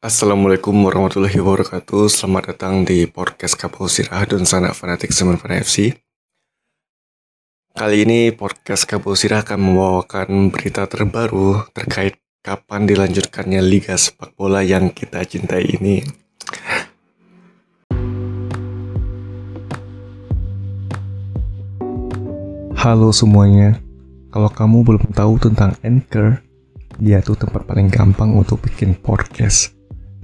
Assalamualaikum warahmatullahi wabarakatuh. Selamat datang di podcast Kapau Sirah dan Sanak Fanatik Semen FC Kali ini podcast Kapau Sirah akan membawakan berita terbaru terkait kapan dilanjutkannya Liga Sepak Bola yang kita cintai ini. Halo semuanya. Kalau kamu belum tahu tentang Anchor dia tuh tempat paling gampang untuk bikin podcast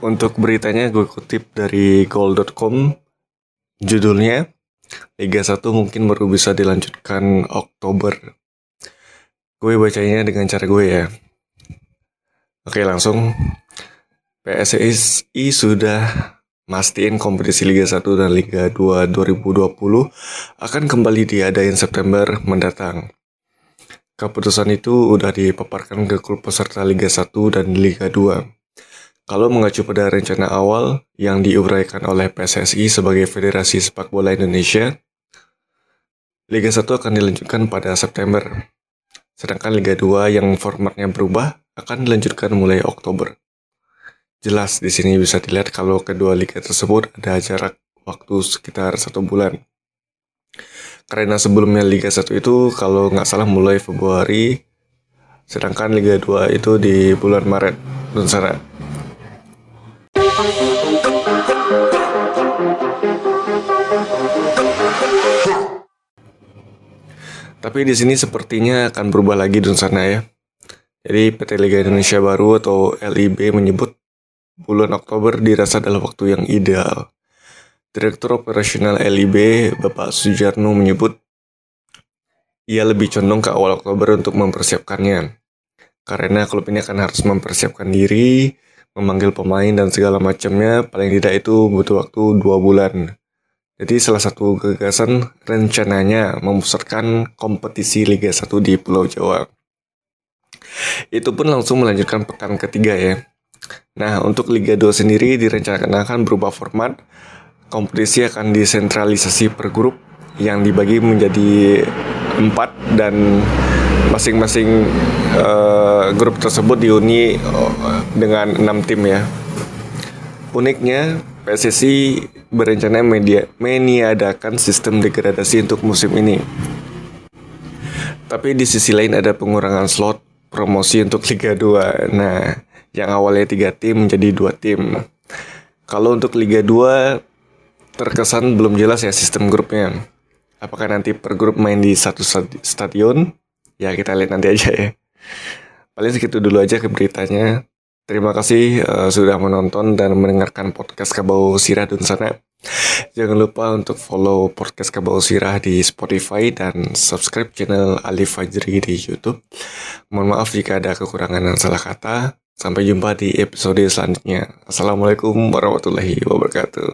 Untuk beritanya gue kutip dari goal.com Judulnya Liga 1 mungkin baru bisa dilanjutkan Oktober. Gue bacanya dengan cara gue ya. Oke langsung. PSSI sudah mastiin kompetisi Liga 1 dan Liga 2 2020 akan kembali diadain September mendatang. Keputusan itu udah dipaparkan ke klub peserta Liga 1 dan Liga 2. Kalau mengacu pada rencana awal yang diuraikan oleh PSSI sebagai Federasi Sepak Bola Indonesia, Liga 1 akan dilanjutkan pada September. Sedangkan Liga 2 yang formatnya berubah akan dilanjutkan mulai Oktober. Jelas di sini bisa dilihat kalau kedua liga tersebut ada jarak waktu sekitar satu bulan. Karena sebelumnya Liga 1 itu kalau nggak salah mulai Februari, sedangkan Liga 2 itu di bulan Maret sana. Tapi di sini sepertinya akan berubah lagi di sana ya. Jadi PT Liga Indonesia Baru atau LIB menyebut bulan Oktober dirasa adalah waktu yang ideal. Direktur Operasional LIB, Bapak Sujarno menyebut ia lebih condong ke awal Oktober untuk mempersiapkannya. Karena klub ini akan harus mempersiapkan diri, memanggil pemain dan segala macamnya, paling tidak itu butuh waktu dua bulan. Jadi salah satu gagasan rencananya memusatkan kompetisi Liga 1 di Pulau Jawa. Itu pun langsung melanjutkan pekan ketiga ya. Nah, untuk Liga 2 sendiri direncanakan akan berubah format. Kompetisi akan disentralisasi per grup yang dibagi menjadi empat dan masing-masing uh, grup tersebut dihuni uh, dengan enam tim ya. Uniknya, PSSI berencana media, meniadakan sistem degradasi untuk musim ini. Tapi di sisi lain ada pengurangan slot promosi untuk Liga 2. Nah, yang awalnya tiga tim menjadi dua tim. Kalau untuk Liga 2 terkesan belum jelas ya sistem grupnya. Apakah nanti per grup main di satu stadion? Ya kita lihat nanti aja ya. Paling segitu dulu aja ke beritanya. Terima kasih uh, sudah menonton dan mendengarkan podcast Kabau Sirah dan sana. Jangan lupa untuk follow podcast Kabau Sirah di Spotify dan subscribe channel Alif Fajri di YouTube. Mohon maaf jika ada kekurangan dan salah kata. Sampai jumpa di episode selanjutnya. Assalamualaikum warahmatullahi wabarakatuh.